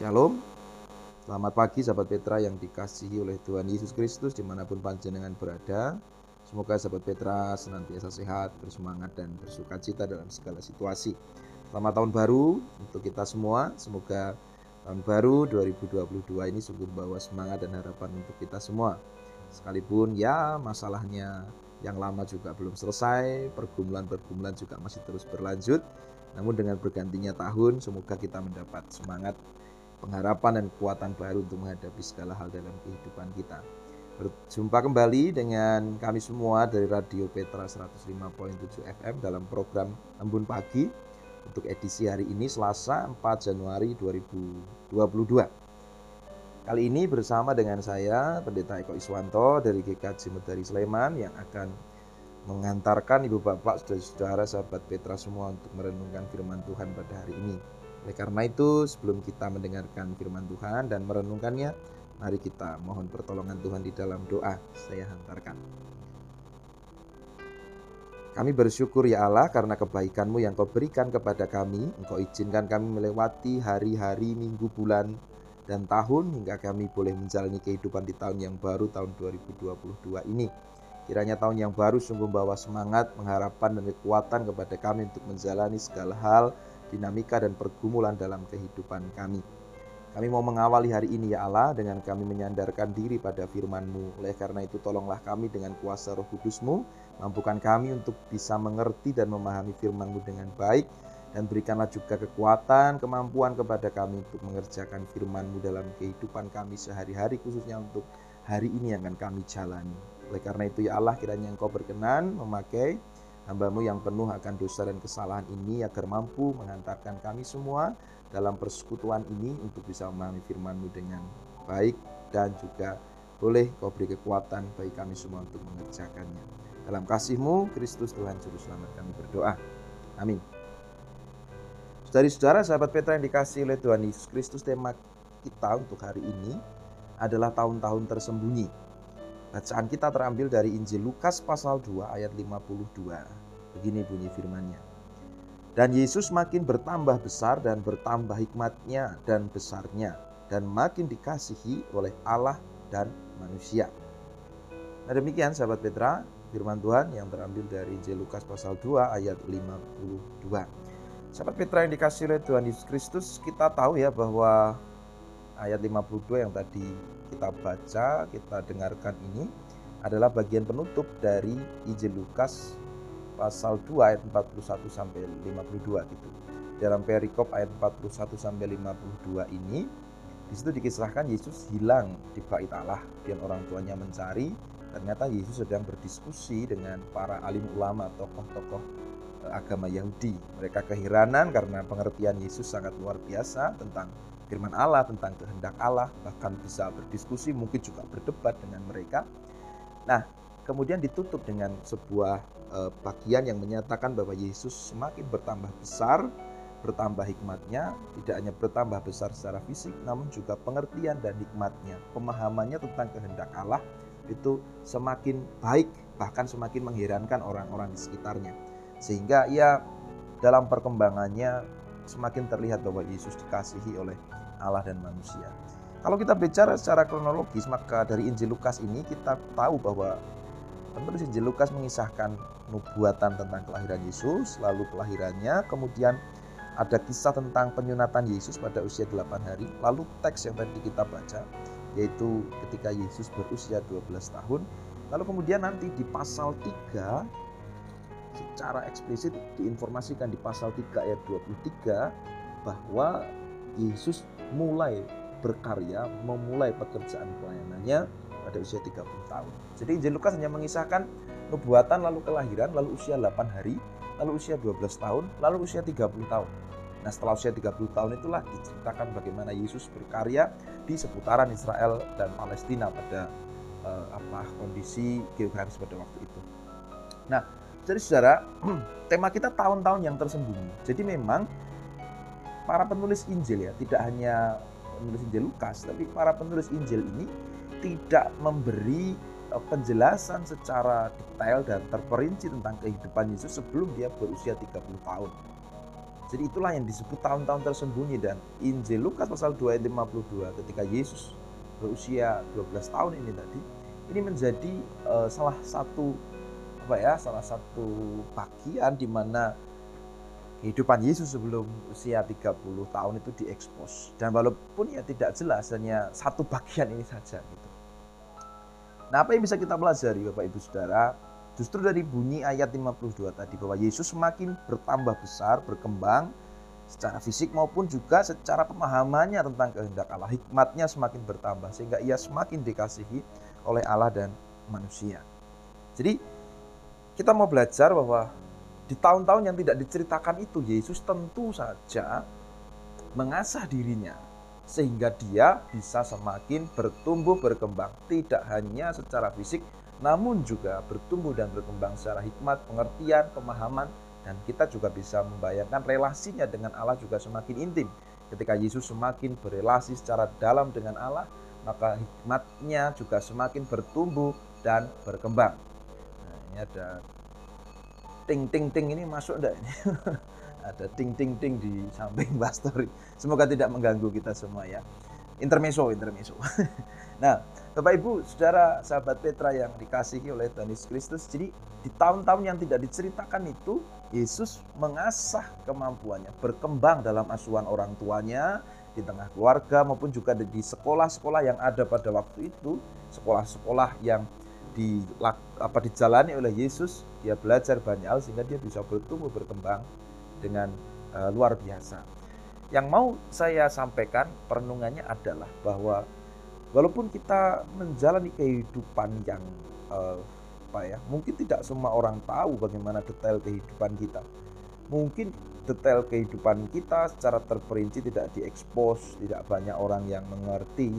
Shalom, selamat pagi sahabat Petra yang dikasihi oleh Tuhan Yesus Kristus di mana pun panjenengan berada. Semoga sahabat Petra senantiasa sehat, bersemangat dan bersuka cita dalam segala situasi. Selamat tahun baru untuk kita semua. Semoga tahun baru 2022 ini sungguh membawa semangat dan harapan untuk kita semua. Sekalipun ya masalahnya yang lama juga belum selesai, pergumulan-pergumulan juga masih terus berlanjut. Namun dengan bergantinya tahun, semoga kita mendapat semangat pengharapan dan kekuatan baru untuk menghadapi segala hal dalam kehidupan kita. Berjumpa kembali dengan kami semua dari Radio Petra 105.7 FM dalam program Embun Pagi untuk edisi hari ini Selasa 4 Januari 2022. Kali ini bersama dengan saya Pendeta Eko Iswanto dari GKJ Medari Sleman yang akan mengantarkan Ibu Bapak, Saudara-saudara, sahabat Petra semua untuk merenungkan firman Tuhan pada hari ini. Oleh karena itu, sebelum kita mendengarkan firman Tuhan dan merenungkannya, mari kita mohon pertolongan Tuhan di dalam doa. Saya hantarkan. Kami bersyukur ya Allah karena kebaikanmu yang kau berikan kepada kami. Engkau izinkan kami melewati hari-hari, minggu, bulan, dan tahun hingga kami boleh menjalani kehidupan di tahun yang baru tahun 2022 ini. Kiranya tahun yang baru sungguh membawa semangat, pengharapan, dan kekuatan kepada kami untuk menjalani segala hal dinamika dan pergumulan dalam kehidupan kami. Kami mau mengawali hari ini ya Allah dengan kami menyandarkan diri pada firman-Mu. Oleh karena itu tolonglah kami dengan kuasa roh kudus-Mu, mampukan kami untuk bisa mengerti dan memahami firman-Mu dengan baik, dan berikanlah juga kekuatan, kemampuan kepada kami untuk mengerjakan firman-Mu dalam kehidupan kami sehari-hari, khususnya untuk hari ini yang akan kami jalani. Oleh karena itu ya Allah kiranya Engkau berkenan memakai hambamu yang penuh akan dosa dan kesalahan ini agar mampu mengantarkan kami semua dalam persekutuan ini untuk bisa memahami firman-Mu dengan baik dan juga boleh kau beri kekuatan bagi kami semua untuk mengerjakannya. Dalam kasih-Mu, Kristus Tuhan Juru Selamat kami berdoa. Amin. Saudari-saudara, sahabat Petra yang dikasih oleh Tuhan Yesus Kristus, tema kita untuk hari ini adalah tahun-tahun tersembunyi. Bacaan kita terambil dari Injil Lukas pasal 2 ayat 52. Begini bunyi firmannya. Dan Yesus makin bertambah besar dan bertambah hikmatnya dan besarnya dan makin dikasihi oleh Allah dan manusia. Nah demikian sahabat Petra, firman Tuhan yang terambil dari Injil Lukas pasal 2 ayat 52. Sahabat Petra yang dikasih oleh Tuhan Yesus Kristus, kita tahu ya bahwa ayat 52 yang tadi kita baca, kita dengarkan ini adalah bagian penutup dari Injil Lukas pasal 2 ayat 41 sampai 52 gitu. Dalam perikop ayat 41 sampai 52 ini di situ dikisahkan Yesus hilang di bait Allah dan orang tuanya mencari ternyata Yesus sedang berdiskusi dengan para alim ulama tokoh-tokoh eh, agama Yahudi. Mereka keheranan karena pengertian Yesus sangat luar biasa tentang firman Allah, tentang kehendak Allah, bahkan bisa berdiskusi, mungkin juga berdebat dengan mereka. Nah, kemudian ditutup dengan sebuah Eh, bagian yang menyatakan bahwa Yesus semakin bertambah besar, bertambah hikmatnya, tidak hanya bertambah besar secara fisik, namun juga pengertian dan hikmatnya, pemahamannya tentang kehendak Allah itu semakin baik, bahkan semakin mengherankan orang-orang di sekitarnya. Sehingga ia dalam perkembangannya semakin terlihat bahwa Yesus dikasihi oleh Allah dan manusia. Kalau kita bicara secara kronologis, maka dari Injil Lukas ini kita tahu bahwa Penulis Injil Lukas mengisahkan nubuatan tentang kelahiran Yesus, lalu kelahirannya, kemudian ada kisah tentang penyunatan Yesus pada usia 8 hari, lalu teks yang tadi kita baca, yaitu ketika Yesus berusia 12 tahun, lalu kemudian nanti di pasal 3, secara eksplisit diinformasikan di pasal 3 ayat 23, bahwa Yesus mulai berkarya, memulai pekerjaan pelayanannya pada usia 30 tahun. Jadi Injil Lukas hanya mengisahkan nubuatan lalu kelahiran, lalu usia 8 hari, lalu usia 12 tahun, lalu usia 30 tahun. Nah setelah usia 30 tahun itulah diceritakan bagaimana Yesus berkarya di seputaran Israel dan Palestina pada eh, apa kondisi geografis pada waktu itu. Nah, jadi saudara, tema kita tahun-tahun yang tersembunyi. Jadi memang para penulis Injil ya, tidak hanya penulis Injil Lukas, tapi para penulis Injil ini tidak memberi e, penjelasan secara detail dan terperinci tentang kehidupan Yesus sebelum dia berusia 30 tahun. Jadi itulah yang disebut tahun-tahun tersembunyi dan Injil Lukas pasal 2 ayat 52 ketika Yesus berusia 12 tahun ini tadi ini menjadi uh, salah satu apa ya salah satu bagian di mana kehidupan Yesus sebelum usia 30 tahun itu diekspos dan walaupun ya tidak jelas hanya satu bagian ini saja gitu. Nah, apa yang bisa kita pelajari Bapak Ibu Saudara? Justru dari bunyi ayat 52 tadi bahwa Yesus semakin bertambah besar, berkembang secara fisik maupun juga secara pemahamannya tentang kehendak Allah. Hikmatnya semakin bertambah sehingga ia semakin dikasihi oleh Allah dan manusia. Jadi kita mau belajar bahwa di tahun-tahun yang tidak diceritakan itu Yesus tentu saja mengasah dirinya sehingga dia bisa semakin bertumbuh berkembang tidak hanya secara fisik namun juga bertumbuh dan berkembang secara hikmat, pengertian, pemahaman dan kita juga bisa membayangkan relasinya dengan Allah juga semakin intim. Ketika Yesus semakin berelasi secara dalam dengan Allah, maka hikmatnya juga semakin bertumbuh dan berkembang. Ada ting ting ting ini masuk enggak ini? Ada ting ting ting di samping Bastori. Semoga tidak mengganggu kita semua ya. Intermezzo, intermezzo. nah, Bapak Ibu, saudara sahabat Petra yang dikasihi oleh Tuhan Yesus Kristus, jadi di tahun-tahun yang tidak diceritakan itu, Yesus mengasah kemampuannya, berkembang dalam asuhan orang tuanya, di tengah keluarga maupun juga di sekolah-sekolah yang ada pada waktu itu, sekolah-sekolah yang di apa dijalani oleh Yesus, dia belajar banyak hal sehingga dia bisa bertumbuh berkembang dengan uh, luar biasa. Yang mau saya sampaikan perenungannya adalah bahwa walaupun kita menjalani kehidupan yang uh, apa ya, mungkin tidak semua orang tahu bagaimana detail kehidupan kita. Mungkin detail kehidupan kita secara terperinci tidak diekspos, tidak banyak orang yang mengerti,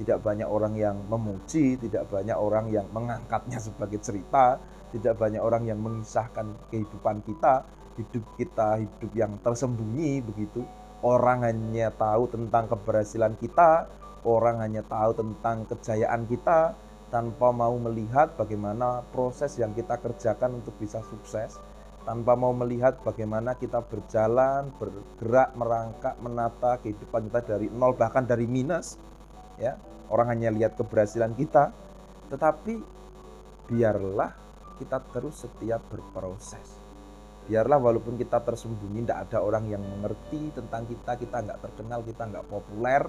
tidak banyak orang yang memuji, tidak banyak orang yang mengangkatnya sebagai cerita, tidak banyak orang yang mengisahkan kehidupan kita, hidup kita hidup yang tersembunyi begitu. Orang hanya tahu tentang keberhasilan kita, orang hanya tahu tentang kejayaan kita tanpa mau melihat bagaimana proses yang kita kerjakan untuk bisa sukses, tanpa mau melihat bagaimana kita berjalan, bergerak, merangkak, menata kehidupan kita dari nol bahkan dari minus ya Orang hanya lihat keberhasilan kita, tetapi biarlah kita terus setiap berproses. Biarlah walaupun kita tersembunyi, tidak ada orang yang mengerti tentang kita, kita nggak terkenal, kita nggak populer.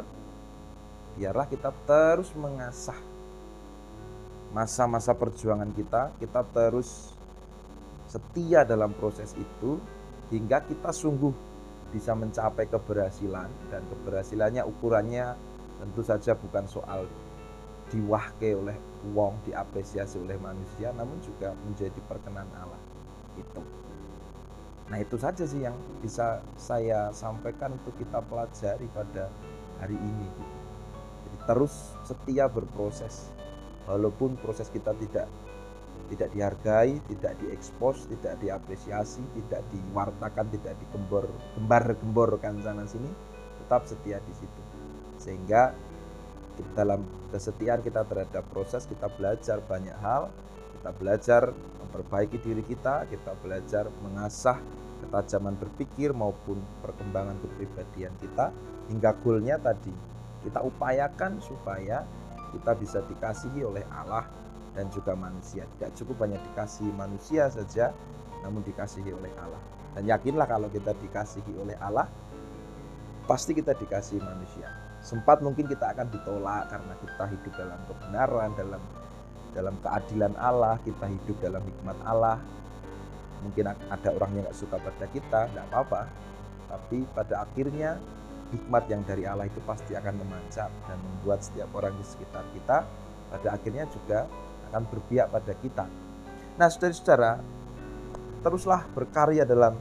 Biarlah kita terus mengasah masa-masa perjuangan kita, kita terus setia dalam proses itu hingga kita sungguh bisa mencapai keberhasilan dan keberhasilannya ukurannya tentu saja bukan soal diwahke oleh wong diapresiasi oleh manusia namun juga menjadi perkenan Allah itu. Nah itu saja sih yang bisa saya sampaikan untuk kita pelajari pada hari ini gitu. jadi terus setia berproses. Walaupun proses kita tidak tidak dihargai, tidak diekspos, tidak diapresiasi, tidak diwartakan, tidak digembor, gembar-gemborkan sana sini, tetap setia di situ sehingga dalam kesetiaan kita terhadap proses kita belajar banyak hal. Kita belajar memperbaiki diri kita kita belajar mengasah ketajaman berpikir maupun perkembangan kepribadian kita. Hingga goalnya tadi kita upayakan supaya kita bisa dikasihi oleh Allah dan juga manusia. Tidak cukup hanya dikasihi manusia saja namun dikasihi oleh Allah. Dan yakinlah kalau kita dikasihi oleh Allah pasti kita dikasihi manusia sempat mungkin kita akan ditolak karena kita hidup dalam kebenaran dalam dalam keadilan Allah kita hidup dalam hikmat Allah mungkin ada orang yang nggak suka pada kita nggak apa-apa tapi pada akhirnya hikmat yang dari Allah itu pasti akan memancar dan membuat setiap orang di sekitar kita pada akhirnya juga akan berpihak pada kita. Nah, saudara-saudara, teruslah berkarya dalam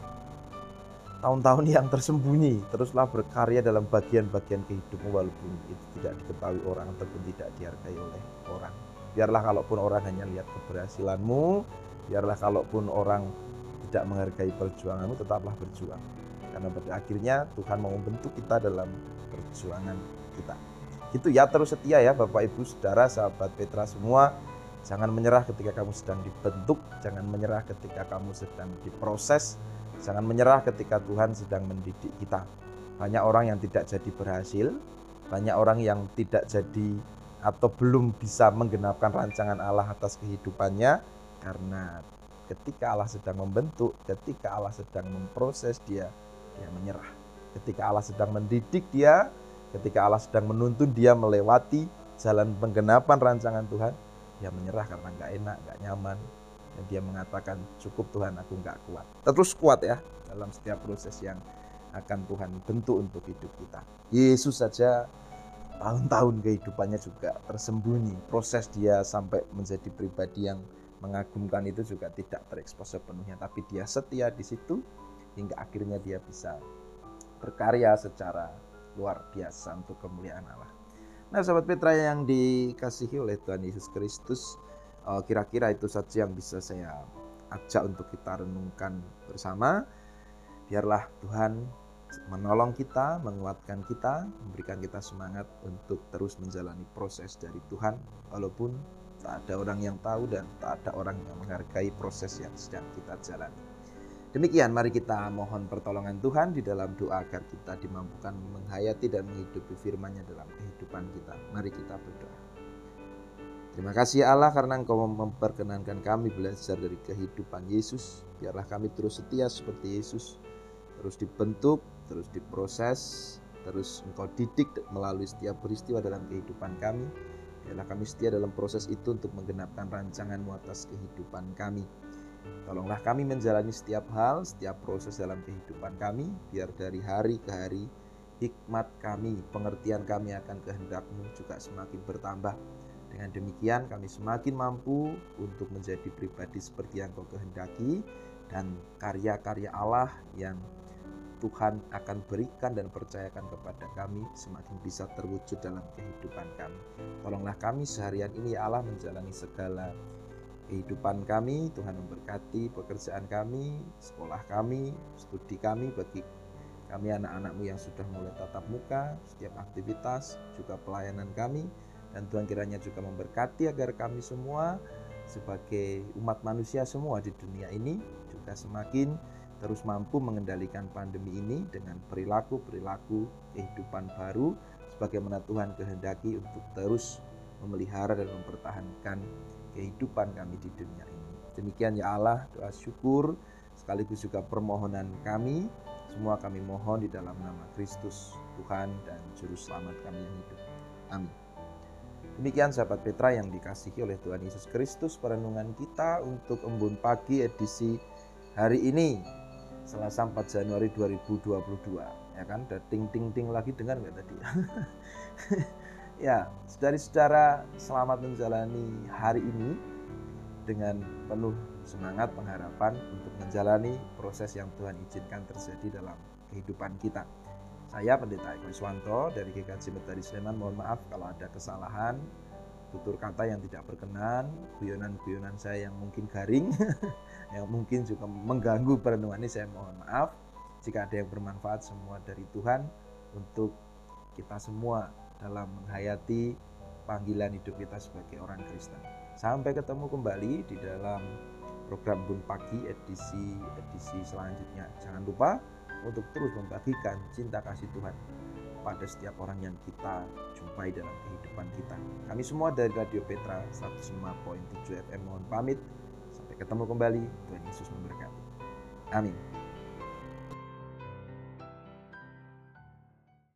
tahun-tahun yang tersembunyi teruslah berkarya dalam bagian-bagian kehidupmu walaupun itu tidak diketahui orang ataupun tidak dihargai oleh orang. Biarlah kalaupun orang hanya lihat keberhasilanmu biarlah kalaupun orang tidak menghargai perjuanganmu tetaplah berjuang. Karena pada akhirnya Tuhan mau membentuk kita dalam perjuangan kita. Itu ya terus setia ya Bapak Ibu Saudara sahabat Petra semua. Jangan menyerah ketika kamu sedang dibentuk jangan menyerah ketika kamu sedang diproses Jangan menyerah ketika Tuhan sedang mendidik kita. Banyak orang yang tidak jadi berhasil, banyak orang yang tidak jadi atau belum bisa menggenapkan rancangan Allah atas kehidupannya karena ketika Allah sedang membentuk, ketika Allah sedang memproses dia, dia menyerah. Ketika Allah sedang mendidik dia, ketika Allah sedang menuntun dia melewati jalan penggenapan rancangan Tuhan, dia menyerah karena nggak enak, nggak nyaman, dan dia mengatakan cukup Tuhan aku nggak kuat. Terus kuat ya dalam setiap proses yang akan Tuhan bentuk untuk hidup kita. Yesus saja tahun-tahun kehidupannya juga tersembunyi. Proses dia sampai menjadi pribadi yang mengagumkan itu juga tidak terekspos sepenuhnya. Tapi dia setia di situ hingga akhirnya dia bisa berkarya secara luar biasa untuk kemuliaan Allah. Nah, sahabat Petra yang dikasihi oleh Tuhan Yesus Kristus, kira-kira itu saja yang bisa saya ajak untuk kita renungkan bersama. Biarlah Tuhan menolong kita, menguatkan kita, memberikan kita semangat untuk terus menjalani proses dari Tuhan walaupun tak ada orang yang tahu dan tak ada orang yang menghargai proses yang sedang kita jalani. Demikian mari kita mohon pertolongan Tuhan di dalam doa agar kita dimampukan menghayati dan menghidupi firman-Nya dalam kehidupan kita. Mari kita berdoa. Terima kasih Allah karena Engkau memperkenankan kami belajar dari kehidupan Yesus. Biarlah kami terus setia seperti Yesus. Terus dibentuk, terus diproses, terus Engkau didik melalui setiap peristiwa dalam kehidupan kami. Biarlah kami setia dalam proses itu untuk menggenapkan rancanganmu atas kehidupan kami. Tolonglah kami menjalani setiap hal, setiap proses dalam kehidupan kami, biar dari hari ke hari hikmat kami, pengertian kami akan kehendakmu juga semakin bertambah dengan demikian kami semakin mampu untuk menjadi pribadi seperti yang kau kehendaki dan karya-karya Allah yang Tuhan akan berikan dan percayakan kepada kami semakin bisa terwujud dalam kehidupan kami. Tolonglah kami seharian ini ya Allah menjalani segala kehidupan kami. Tuhan memberkati pekerjaan kami, sekolah kami, studi kami bagi kami anak-anakmu yang sudah mulai tatap muka, setiap aktivitas, juga pelayanan kami. Dan Tuhan kiranya juga memberkati agar kami semua sebagai umat manusia semua di dunia ini juga semakin terus mampu mengendalikan pandemi ini dengan perilaku-perilaku kehidupan baru sebagaimana Tuhan kehendaki untuk terus memelihara dan mempertahankan kehidupan kami di dunia ini. Demikian ya Allah, doa syukur sekaligus juga permohonan kami semua kami mohon di dalam nama Kristus Tuhan dan juru selamat kami yang hidup. Amin. Demikian sahabat Petra yang dikasihi oleh Tuhan Yesus Kristus perenungan kita untuk embun pagi edisi hari ini Selasa 4 Januari 2022 ya kan? Ada ting ting ting lagi dengar nggak tadi? Ya saudari-saudara selamat menjalani hari ini dengan penuh semangat pengharapan untuk menjalani proses yang Tuhan izinkan terjadi dalam kehidupan kita. Saya Pendeta Eko Iswanto dari GKJ Metari Sleman. Mohon maaf kalau ada kesalahan, tutur kata yang tidak berkenan, guyonan-guyonan saya yang mungkin garing, yang mungkin juga mengganggu perenungan ini saya mohon maaf. Jika ada yang bermanfaat semua dari Tuhan untuk kita semua dalam menghayati panggilan hidup kita sebagai orang Kristen. Sampai ketemu kembali di dalam program Bun Pagi edisi edisi selanjutnya. Jangan lupa untuk terus membagikan cinta kasih Tuhan pada setiap orang yang kita jumpai dalam kehidupan kita. Kami semua dari Radio Petra 105.7 FM mohon pamit. Sampai ketemu kembali. Tuhan Yesus memberkati. Amin.